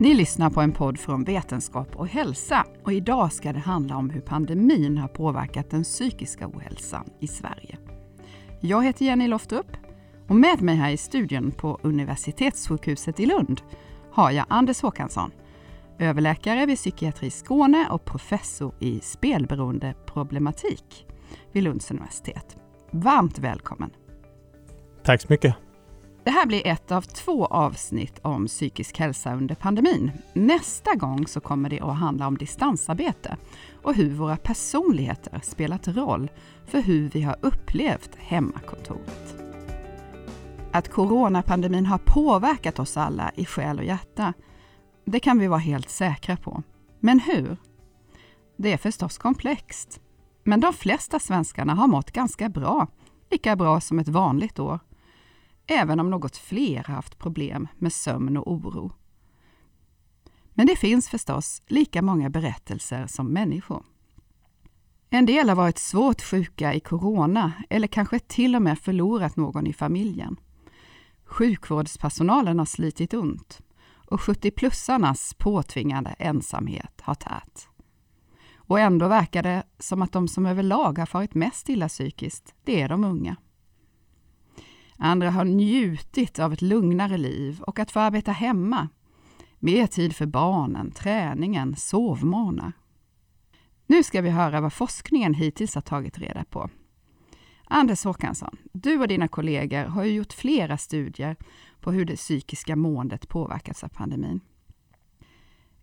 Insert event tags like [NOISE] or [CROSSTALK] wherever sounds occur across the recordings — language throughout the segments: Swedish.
Ni lyssnar på en podd från Vetenskap och hälsa och idag ska det handla om hur pandemin har påverkat den psykiska ohälsan i Sverige. Jag heter Jenny Loftrup och med mig här i studion på Universitetssjukhuset i Lund har jag Anders Håkansson, överläkare vid Psykiatri Skåne och professor i spelberoendeproblematik vid Lunds universitet. Varmt välkommen! Tack så mycket! Det här blir ett av två avsnitt om psykisk hälsa under pandemin. Nästa gång så kommer det att handla om distansarbete och hur våra personligheter spelat roll för hur vi har upplevt hemmakontoret. Att coronapandemin har påverkat oss alla i själ och hjärta, det kan vi vara helt säkra på. Men hur? Det är förstås komplext. Men de flesta svenskarna har mått ganska bra, lika bra som ett vanligt år även om något fler haft problem med sömn och oro. Men det finns förstås lika många berättelser som människor. En del har varit svårt sjuka i corona eller kanske till och med förlorat någon i familjen. Sjukvårdspersonalen har slitit ont och 70-plussarnas påtvingade ensamhet har tärt. Och ändå verkar det som att de som överlag har farit mest illa psykiskt, det är de unga. Andra har njutit av ett lugnare liv och att få arbeta hemma. Mer tid för barnen, träningen, sovmorgnar. Nu ska vi höra vad forskningen hittills har tagit reda på. Anders Håkansson, du och dina kollegor har ju gjort flera studier på hur det psykiska måendet påverkats av pandemin.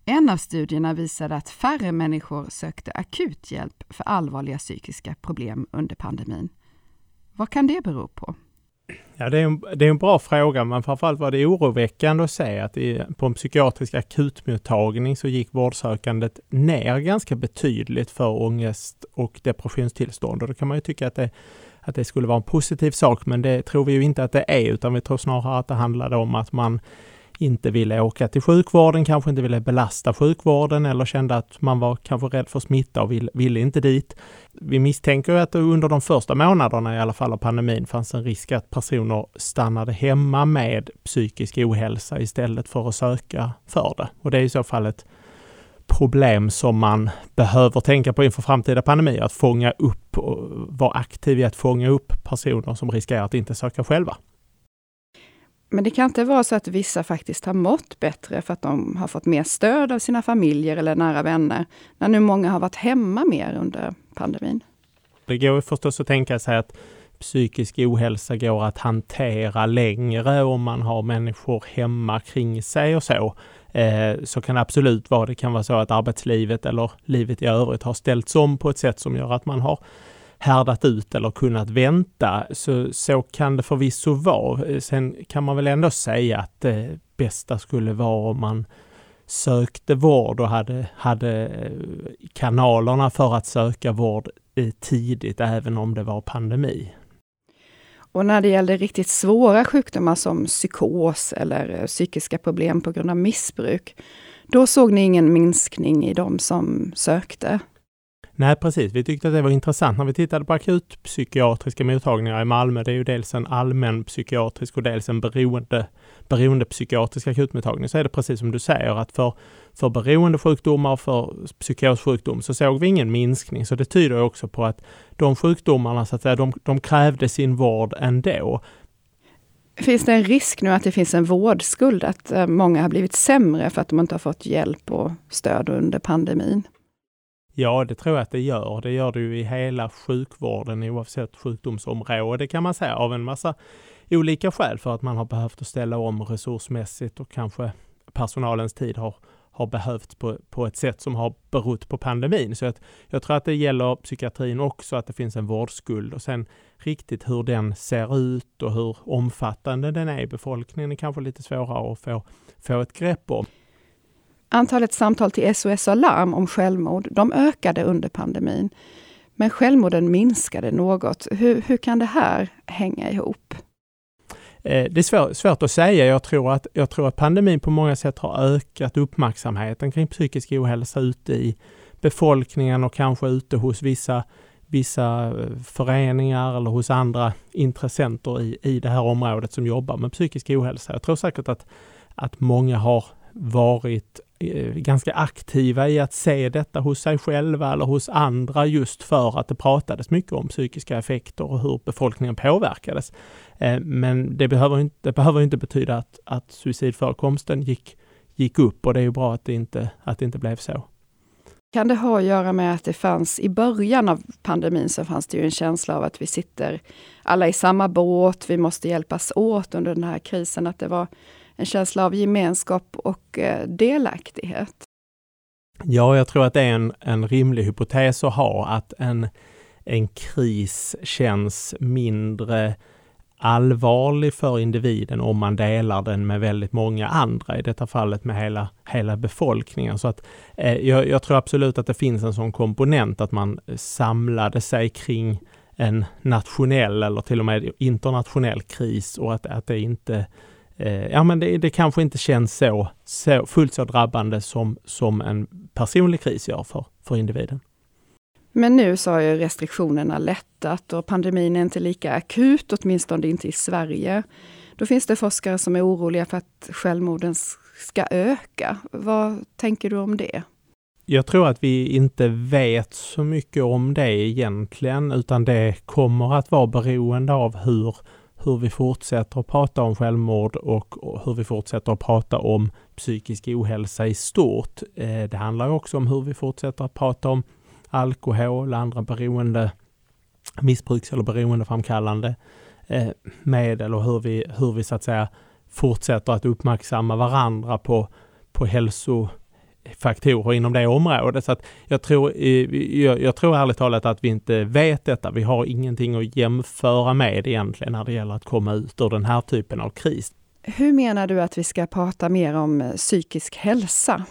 En av studierna visade att färre människor sökte akut hjälp för allvarliga psykiska problem under pandemin. Vad kan det bero på? Ja, det är, en, det är en bra fråga, men framförallt var det oroväckande att se att i, på en psykiatrisk akutmottagning så gick vårdsökandet ner ganska betydligt för ångest och depressionstillstånd. Och då kan man ju tycka att det, att det skulle vara en positiv sak, men det tror vi ju inte att det är, utan vi tror snarare att det handlade om att man inte ville åka till sjukvården, kanske inte ville belasta sjukvården eller kände att man var kanske rädd för smitta och ville, ville inte dit. Vi misstänker att det under de första månaderna i alla fall av pandemin fanns en risk att personer stannade hemma med psykisk ohälsa istället för att söka för det. Och det är i så fall ett problem som man behöver tänka på inför framtida pandemier, att fånga upp och vara aktiv i att fånga upp personer som riskerar att inte söka själva. Men det kan inte vara så att vissa faktiskt har mått bättre för att de har fått mer stöd av sina familjer eller nära vänner, när nu många har varit hemma mer under pandemin? Det går förstås att tänka sig att psykisk ohälsa går att hantera längre om man har människor hemma kring sig och så. Eh, så kan det absolut vara. Det kan vara så att arbetslivet eller livet i övrigt har ställts om på ett sätt som gör att man har härdat ut eller kunnat vänta. Så, så kan det förvisso vara. Eh, sen kan man väl ändå säga att det bästa skulle vara om man sökte vård och hade, hade eh, kanalerna för att söka vård tidigt, även om det var pandemi. Och när det gällde riktigt svåra sjukdomar som psykos eller psykiska problem på grund av missbruk, då såg ni ingen minskning i de som sökte? Nej, precis. Vi tyckte att det var intressant när vi tittade på akutpsykiatriska mottagningar i Malmö. Det är ju dels en allmän psykiatrisk och dels en beroende, beroendepsykiatrisk akutmottagning. Så är det precis som du säger att för, för beroendesjukdomar och för psykossjukdom så såg vi ingen minskning. Så det tyder också på att de sjukdomarna så att säga, de, de krävde sin vård ändå. Finns det en risk nu att det finns en vårdskuld, att eh, många har blivit sämre för att de inte har fått hjälp och stöd under pandemin? Ja, det tror jag att det gör. Det gör det ju i hela sjukvården oavsett sjukdomsområde kan man säga av en massa olika skäl för att man har behövt att ställa om resursmässigt och kanske personalens tid har, har behövts på, på ett sätt som har berott på pandemin. Så att jag tror att det gäller psykiatrin också, att det finns en vårdskuld och sen riktigt hur den ser ut och hur omfattande den är i befolkningen är kanske lite svårare att få, få ett grepp om. Antalet samtal till SOS Alarm om självmord, de ökade under pandemin. Men självmorden minskade något. Hur, hur kan det här hänga ihop? Eh, det är svår, svårt att säga. Jag tror, att, jag tror att pandemin på många sätt har ökat uppmärksamheten kring psykisk ohälsa ute i befolkningen och kanske ute hos vissa, vissa eh, föreningar eller hos andra intressenter i, i det här området som jobbar med psykisk ohälsa. Jag tror säkert att, att många har varit Eh, ganska aktiva i att se detta hos sig själva eller hos andra just för att det pratades mycket om psykiska effekter och hur befolkningen påverkades. Eh, men det behöver inte, det behöver inte betyda att, att suicidförekomsten gick, gick upp och det är ju bra att det inte, att det inte blev så. Kan det ha att göra med att det fanns i början av pandemin så fanns det ju en känsla av att vi sitter alla i samma båt, vi måste hjälpas åt under den här krisen, att det var en känsla av gemenskap och eh, delaktighet? Ja, jag tror att det är en, en rimlig hypotes att ha, att en, en kris känns mindre allvarlig för individen om man delar den med väldigt många andra, i detta fallet med hela, hela befolkningen. Så att, eh, jag, jag, tror absolut att det finns en sån komponent att man samlade sig kring en nationell eller till och med internationell kris och att, att det inte eh, Ja men det, det kanske inte känns så, så fullt så drabbande som, som en personlig kris gör för, för individen. Men nu så har ju restriktionerna lättat och pandemin är inte lika akut, åtminstone inte i Sverige. Då finns det forskare som är oroliga för att självmorden ska öka. Vad tänker du om det? Jag tror att vi inte vet så mycket om det egentligen, utan det kommer att vara beroende av hur, hur vi fortsätter att prata om självmord och, hur vi fortsätter att prata om psykisk ohälsa i stort. Eh, det handlar också om hur vi fortsätter att prata om alkohol, andra beroende, missbruks eller beroendeframkallande eh, medel och hur vi, hur vi så att säga fortsätter att uppmärksamma varandra på, på hälsofaktorer inom det området. Så att jag, tror, jag, jag tror ärligt talat att vi inte vet detta. Vi har ingenting att jämföra med egentligen när det gäller att komma ut ur den här typen av kris. Hur menar du att vi ska prata mer om eh, psykisk hälsa?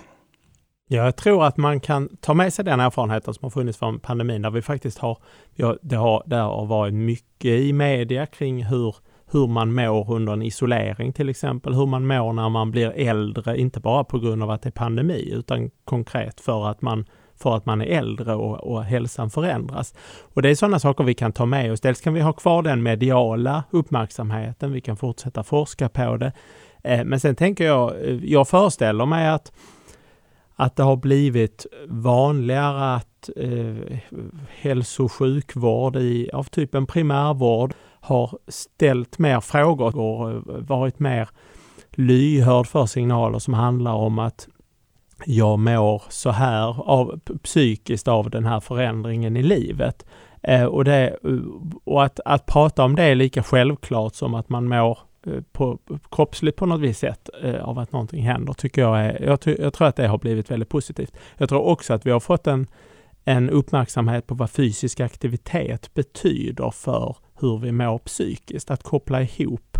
Ja, jag tror att man kan ta med sig den erfarenheten som har funnits från pandemin, där vi faktiskt har, ja, det har, det har varit mycket i media kring hur, hur man mår under en isolering till exempel, hur man mår när man blir äldre, inte bara på grund av att det är pandemi, utan konkret för att man för att man är äldre och, och hälsan förändras. Och det är sådana saker vi kan ta med oss. Dels kan vi ha kvar den mediala uppmärksamheten, vi kan fortsätta forska på det. Eh, men sen tänker jag, eh, jag föreställer mig att att det har blivit vanligare att eh, hälso och sjukvård i, av typen primärvård har ställt mer frågor och eh, varit mer lyhörd för signaler som handlar om att jag mår så här av, psykiskt av den här förändringen i livet. Eh, och det, eh, och att, att prata om det är lika självklart som att man mår Eh, på, kroppsligt på något vis sätt eh, av att någonting händer, tycker jag är, jag, jag, tror att det har blivit väldigt positivt. Jag tror också att vi har fått en, en uppmärksamhet på vad fysisk aktivitet betyder för hur vi mår psykiskt. Att koppla ihop,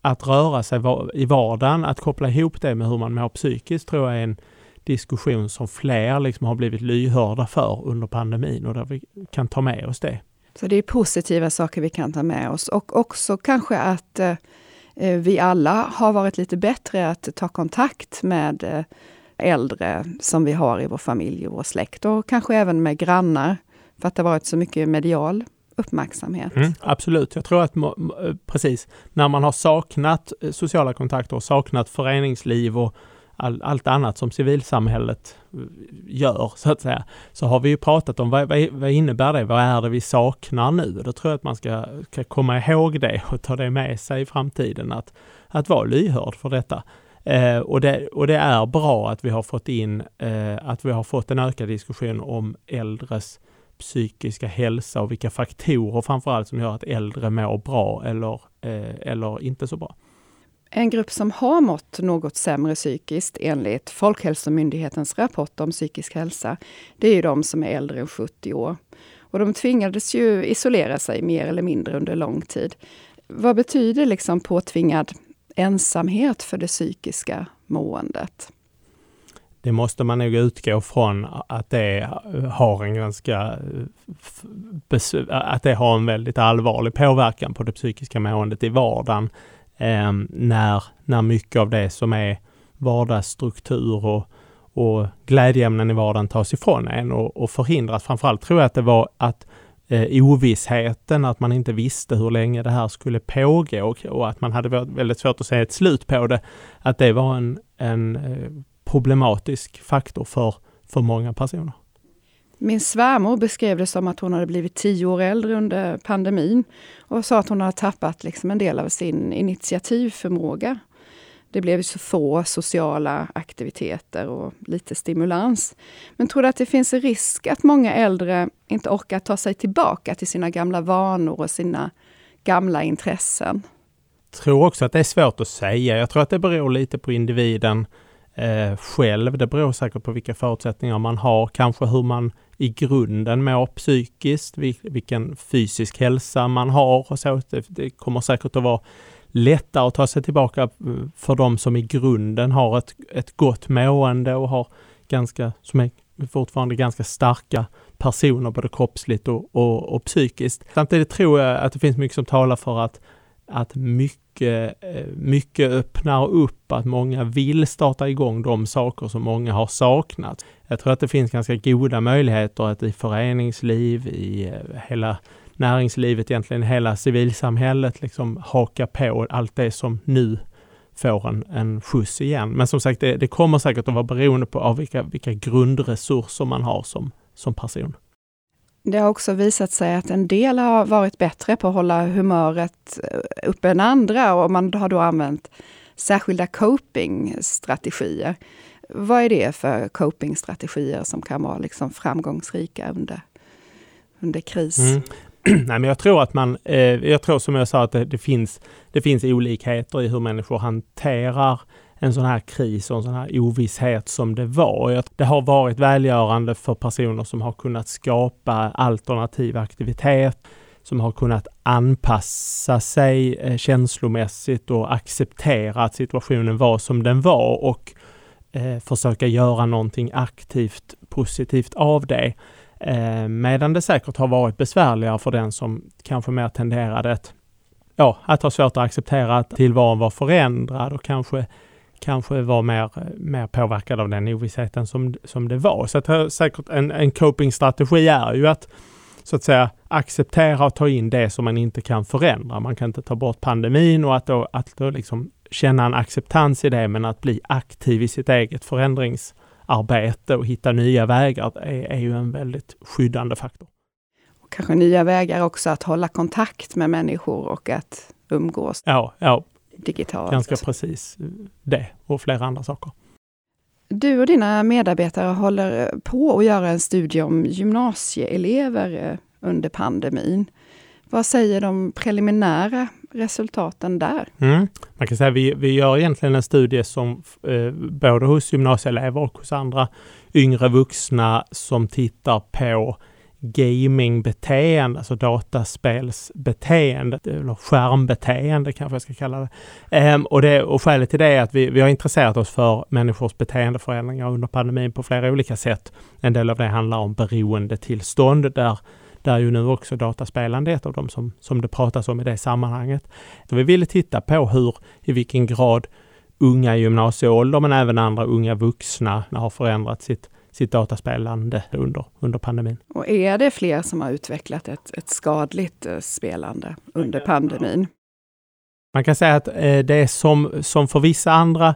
att röra sig i vardagen, att koppla ihop det med hur man mår psykiskt tror jag är en diskussion som fler liksom har blivit lyhörda för under pandemin och där vi kan ta med oss det. Så det är positiva saker vi kan ta med oss och också kanske att eh, vi alla har varit lite bättre att ta kontakt med eh, äldre som vi har i vår familj och vår släkt och kanske även med grannar för att det har varit så mycket medial uppmärksamhet. Mm, absolut, jag tror att eh, precis när man har saknat eh, sociala kontakter och saknat föreningsliv och all, allt annat som civilsamhället eh, gör, så att säga, så har vi ju pratat om vad, vad, vad innebär det? Vad är det vi saknar nu? Då tror jag att man ska, ska komma ihåg det och ta det med sig i framtiden, att, att vara lyhörd för detta. Eh, och, det, och det är bra att vi har fått in, eh, att vi har fått en ökad diskussion om äldres psykiska hälsa och vilka faktorer framförallt som gör att äldre mår bra eller, eh, eller inte så bra. En grupp som har mått något sämre psykiskt enligt Folkhälsomyndighetens rapport om psykisk hälsa, det är ju de som är äldre än 70 år. Och de tvingades ju isolera sig mer eller mindre under lång tid. Vad betyder liksom påtvingad ensamhet för det psykiska måendet? Det måste man nog utgå från att det har en ganska eh, att det har en väldigt allvarlig påverkan på det psykiska måendet i vardagen eh, när, när mycket av det som är vardagsstruktur och, och glädjeämnen i vardagen tas ifrån en och, och förhindras. Framförallt tror jag att det var att eh, ovissheten, att man inte visste hur länge det här skulle pågå och, och att man hade väldigt svårt att se ett slut på det, att det var en, en eh, problematisk faktor för, för många personer. Min svärmor beskrev det som att hon hade blivit tio år äldre under pandemin och sa att hon hade tappat liksom en del av sin initiativförmåga. Det blev så få sociala aktiviteter och lite stimulans. Men tror du att det finns en risk att många äldre inte orkar ta sig tillbaka till sina gamla vanor och sina gamla intressen? Jag tror också att det är svårt att säga. Jag tror att det beror lite på individen eh, själv. Det beror säkert på vilka förutsättningar man har, kanske hur man i grunden mår psykiskt, vilken fysisk hälsa man har och så. Det, det kommer säkert att vara lättare att ta sig tillbaka eh, för de som i grunden har ett, ett gott mående och har ganska, som är fortfarande ganska starka personer både kroppsligt och, och, och psykiskt. Samtidigt tror jag att det finns mycket som talar för att, att mycket, eh, mycket öppnar upp, att många vill starta igång de saker som många har saknat. Jag tror att det finns ganska goda möjligheter att i föreningsliv, i eh, hela näringslivet, egentligen hela civilsamhället liksom haka på allt det som nu får en, en skjuts igen. Men som sagt, det, det kommer säkert att vara beroende på av vilka, vilka grundresurser man har som, som person. Det har också visat sig att en del har varit bättre på att hålla humöret eh, uppe än andra och man har då använt särskilda copingstrategier. Vad är det för copingstrategier som kan vara liksom framgångsrika under, under kris? Mm. [CLEARS THROAT] Nej, men jag tror att man, eh, jag tror som jag sa att det, det, finns, det finns olikheter i hur människor hanterar en sån här kris och en sån här ovisshet som det var. Det har varit välgörande för personer som har kunnat skapa alternativ aktivitet, som har kunnat anpassa sig eh, känslomässigt och acceptera att situationen var som den var och eh, försöka göra någonting aktivt positivt av det. Eh, medan det säkert har varit besvärligare för den som kanske mer tenderade att, ja, att ha svårt att acceptera att tillvaron var förändrad och kanske kanske var mer, mer påverkad av den ovissheten som, som det var. Så att säkert en, en copingstrategi är ju att så att säga acceptera och ta in det som man inte kan förändra. Man kan inte ta bort pandemin och att då, att då liksom känna en acceptans i det, men att bli aktiv i sitt eget förändrings arbete och hitta nya vägar är, är ju en väldigt skyddande faktor. Och kanske nya vägar också att hålla kontakt med människor och att umgås ja, ja, digitalt. Ganska precis det och flera andra saker. Du och dina medarbetare håller på att göra en studie om gymnasieelever under pandemin. Vad säger de preliminära resultaten där? Mm. Man kan säga vi, vi gör egentligen en studie som eh, både hos gymnasieelever och hos andra yngre vuxna som tittar på gamingbeteende, alltså dataspelsbeteende, eller skärmbeteende kanske jag ska kalla det. Ehm, och, det och skälet till det är att vi, vi har intresserat oss för människors beteendeförändringar under pandemin på flera olika sätt. En del av det handlar om beroendetillstånd där där ju nu också dataspelande är ett av dem som, som det pratas om i det sammanhanget. Så vi ville titta på hur, i vilken grad unga i gymnasieålder, men även andra unga vuxna har förändrat sitt, sitt dataspelande under, under pandemin. Och är det fler som har utvecklat ett, ett skadligt eh, spelande under pandemin? Man kan säga att eh, det är som, som för vissa andra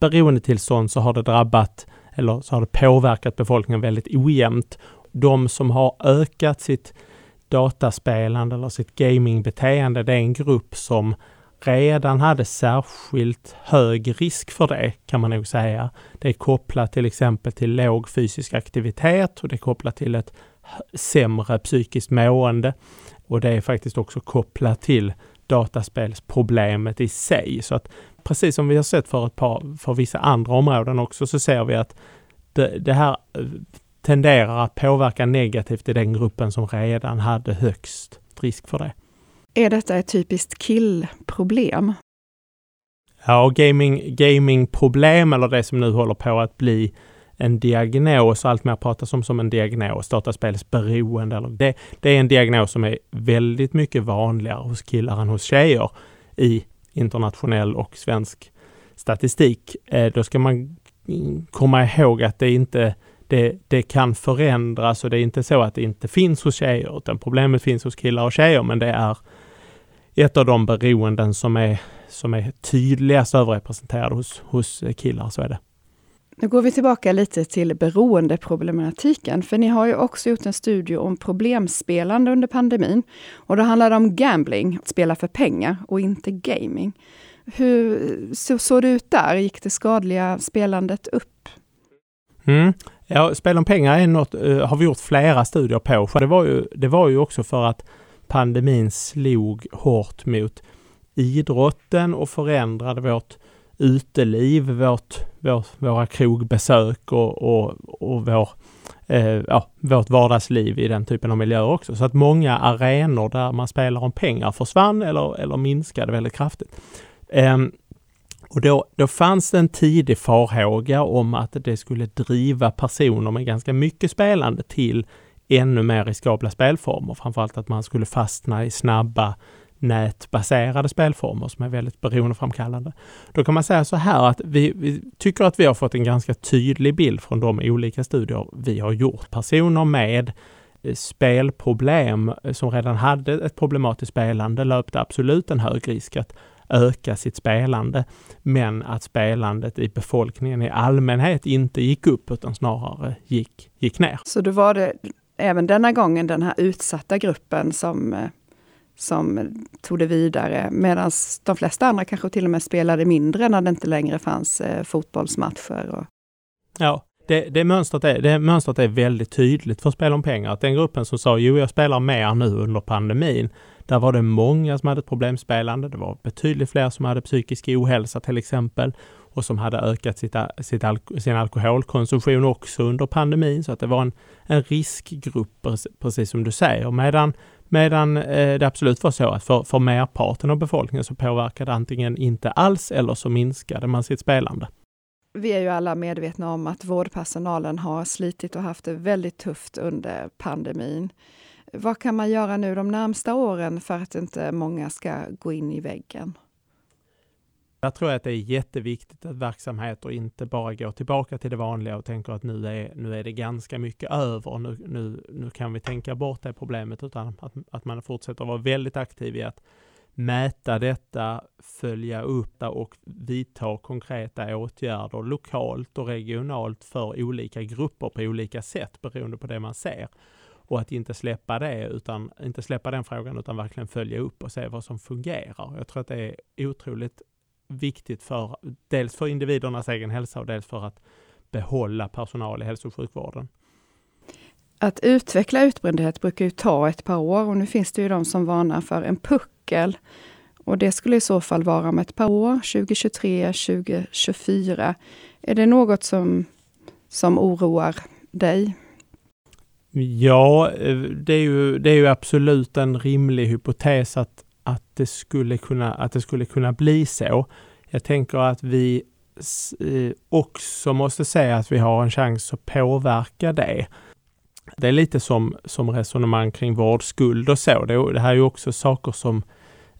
beroendetillstånd så har det drabbat eller så har det påverkat befolkningen väldigt ojämnt de som har ökat sitt dataspelande eller sitt gamingbeteende, det är en grupp som redan hade särskilt hög risk för det, kan man nog säga. Det är kopplat till exempel till låg fysisk aktivitet och det är kopplat till ett sämre psykiskt mående. Och det är faktiskt också kopplat till dataspelsproblemet i sig. Så att precis som vi har sett för ett par, för vissa andra områden också, så ser vi att det, det här eh, tenderar att påverka negativt i den gruppen som redan hade högst risk för det. Är detta ett typiskt killproblem? Ja, gaming, gamingproblem eller det som nu håller på att bli en diagnos, allt mer pratas om som en diagnos, dataspelsberoende. Eller det, det är en diagnos som är väldigt mycket vanligare hos killar än hos tjejer i internationell och svensk statistik. Eh, då ska man komma ihåg att det inte det, det kan förändras och det är inte så att det inte finns hos tjejer, utan problemet finns hos killar och tjejer, men det är ett av de beroenden som är, som är tydligast överrepresenterade hos, hos killar, så är det. Nu går vi tillbaka lite till beroendeproblematiken, för ni har ju också gjort en studie om problemspelande under pandemin. Och då handlar det om gambling, att spela för pengar och inte gaming. Hur så, såg det ut där? Gick det skadliga spelandet upp? Mm. Ja, spel om pengar är något, uh, har vi gjort flera studier på. Det, var ju, det var ju också för att pandemin slog hårt mot idrotten och förändrade vårt uteliv, vårt, vår, våra krogbesök och, och, och vår, eh, ja, vårt vardagsliv i den typen av miljöer också. Så att många arenor där man spelar om pengar försvann eller, eller minskade väldigt kraftigt. Eh, och då, då fanns det en tidig farhåga om att det skulle driva personer med ganska mycket spelande till ännu mer riskabla spelformer. Framförallt att man skulle fastna i snabba nätbaserade spelformer som är väldigt beroendeframkallande. Då kan man säga så här att vi, vi, tycker att vi har fått en ganska tydlig bild från de olika studier vi har gjort. Personer med eh, spelproblem eh, som redan hade ett problematiskt spelande löpte absolut en hög risk att öka sitt spelande, men att spelandet i befolkningen i allmänhet inte gick upp utan snarare gick, gick ner. Så då var det även denna gången den här utsatta gruppen som eh, som tog det vidare, medan de flesta andra kanske till och med spelade mindre när det inte längre fanns eh, fotbollsmatcher. Och... Ja, det, det, mönstret är, det mönstret är väldigt tydligt för Spel om pengar. Att den gruppen som sa jo, jag spelar mer nu under pandemin, där var det många som hade ett problemspelande. Det var betydligt fler som hade psykisk ohälsa till exempel och som hade ökat sitt, sitt sin alkoholkonsumtion också under pandemin. Så att det var en, en riskgrupp, precis som du säger. Medan Medan eh, det absolut var så att för, för merparten av befolkningen så påverkade antingen inte alls eller så minskade man sitt spelande. Vi är ju alla medvetna om att vårdpersonalen har slitit och haft det väldigt tufft under pandemin. Vad kan man göra nu de närmsta åren för att inte många ska gå in i väggen? Där tror jag att det är jätteviktigt att verksamheter inte bara går tillbaka till det vanliga och tänker att nu är, nu är det ganska mycket över, nu, nu, nu kan vi tänka bort det problemet, utan att, att man fortsätter vara väldigt aktiv i att mäta detta, följa upp det och vidta konkreta åtgärder lokalt och regionalt för olika grupper på olika sätt beroende på det man ser. Och att inte släppa det, utan inte släppa den frågan, utan verkligen följa upp och se vad som fungerar. Jag tror att det är otroligt viktigt för dels för individernas egen hälsa och dels för att behålla personal i hälso och sjukvården. Att utveckla utbrändhet brukar ju ta ett par år och nu finns det ju de som varnar för en puckel. Och det skulle i så fall vara om ett par år, 2023, 2024. Är det något som, som oroar dig? Ja, det är, ju, det är ju absolut en rimlig hypotes att att det skulle kunna, att det skulle kunna bli så. Jag tänker att vi eh, också måste säga att vi har en chans att påverka det. Det är lite som, som resonemang kring vårdskuld och så. Det, det här är ju också saker som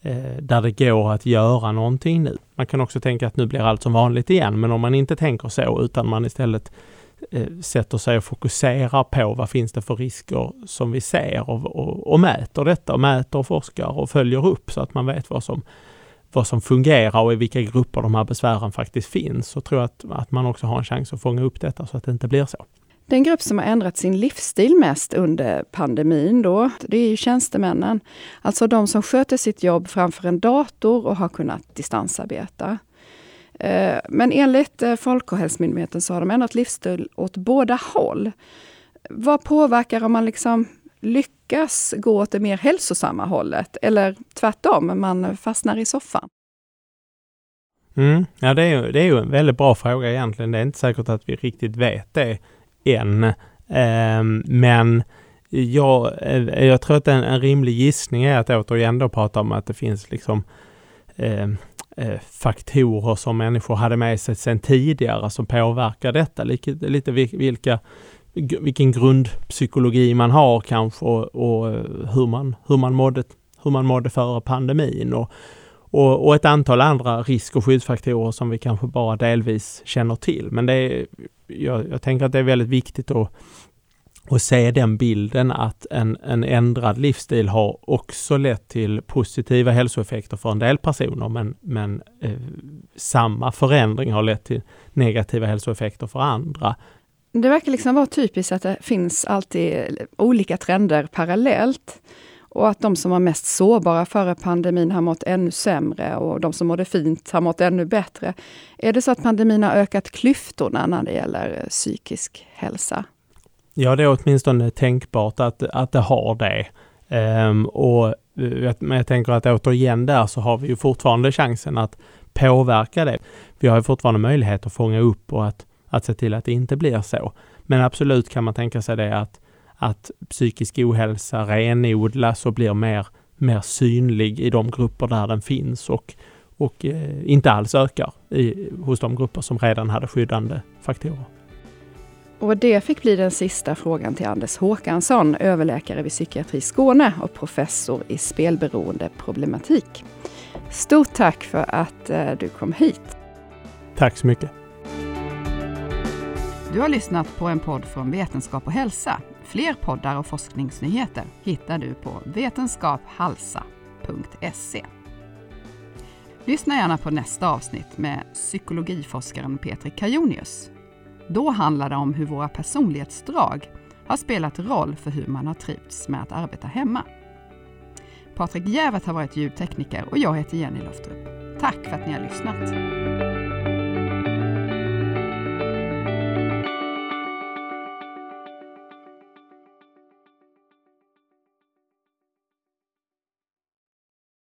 eh, där det går att göra någonting nu. Man kan också tänka att nu blir allt som vanligt igen, men om man inte tänker så utan man istället Eh, sätter sig och fokuserar på vad finns det för risker som vi ser och, och, och mäter detta och mäter och forskar och följer upp så att man vet vad som, vad som fungerar och i vilka grupper de här besvären faktiskt finns. Så tror jag att, att man också har en chans att fånga upp detta så att det inte blir så. Den grupp som har ändrat sin livsstil mest under pandemin då, det är ju tjänstemännen. Alltså de som sköter sitt jobb framför en dator och har kunnat distansarbeta. Eh, men enligt eh, Folkhälsomyndigheten så har de ändrat livsstil åt båda håll. Vad påverkar om man liksom lyckas gå åt det mer hälsosamma hållet eller tvärtom, man fastnar i soffan? Mm, ja, det är, ju, det är ju en väldigt bra fråga egentligen. Det är inte säkert att vi riktigt vet det än. Eh, men jag, eh, jag tror att en, en rimlig gissning är att återigen då prata om att det finns liksom eh, Eh, faktorer som människor hade med sig sedan tidigare som påverkar detta. Lite, lite vilka, vilken grundpsykologi man har kanske och, och, eh, hur, man, hur, man mådde, hur man mådde före pandemin. Och, och, och, ett antal andra risk och skyddsfaktorer som vi kanske bara delvis känner till. Men det är, jag, jag tänker att det är väldigt viktigt att och se den bilden att en, en ändrad livsstil har också lett till positiva hälsoeffekter för en del personer men, men eh, samma förändring har lett till negativa hälsoeffekter för andra. Det verkar liksom vara typiskt att det finns alltid olika trender parallellt. Och att de som var mest sårbara före pandemin har mått ännu sämre och de som mådde fint har mått ännu bättre. Är det så att pandemin har ökat klyftorna när det gäller psykisk hälsa? Ja, det är åtminstone tänkbart att, att det har det. Um, och, eh, men jag tänker att återigen där så har vi ju fortfarande chansen att påverka det. Vi har ju fortfarande möjlighet att fånga upp och att, att se till att det inte blir så. Men absolut kan man tänka sig det att, att psykisk ohälsa renodlas och blir mer, mer synlig i de grupper där den finns och, och eh, inte alls ökar i, hos de grupper som redan hade skyddande faktorer. Och det fick bli den sista frågan till Anders Håkansson, överläkare vid Psykiatri Skåne och professor i spelberoende problematik. Stort tack för att eh, du kom hit. Tack så mycket. Du har lyssnat på en podd från Vetenskap och hälsa. Fler poddar och forskningsnyheter hittar du på vetenskaphalsa.se. Lyssna gärna på nästa avsnitt med psykologiforskaren Petri Kajonius då handlar det om hur våra personlighetsdrag har spelat roll för hur man har trivts med att arbeta hemma. Patrik Jävert har varit ljudtekniker och jag heter Jenny Loftrup. Tack för att ni har lyssnat!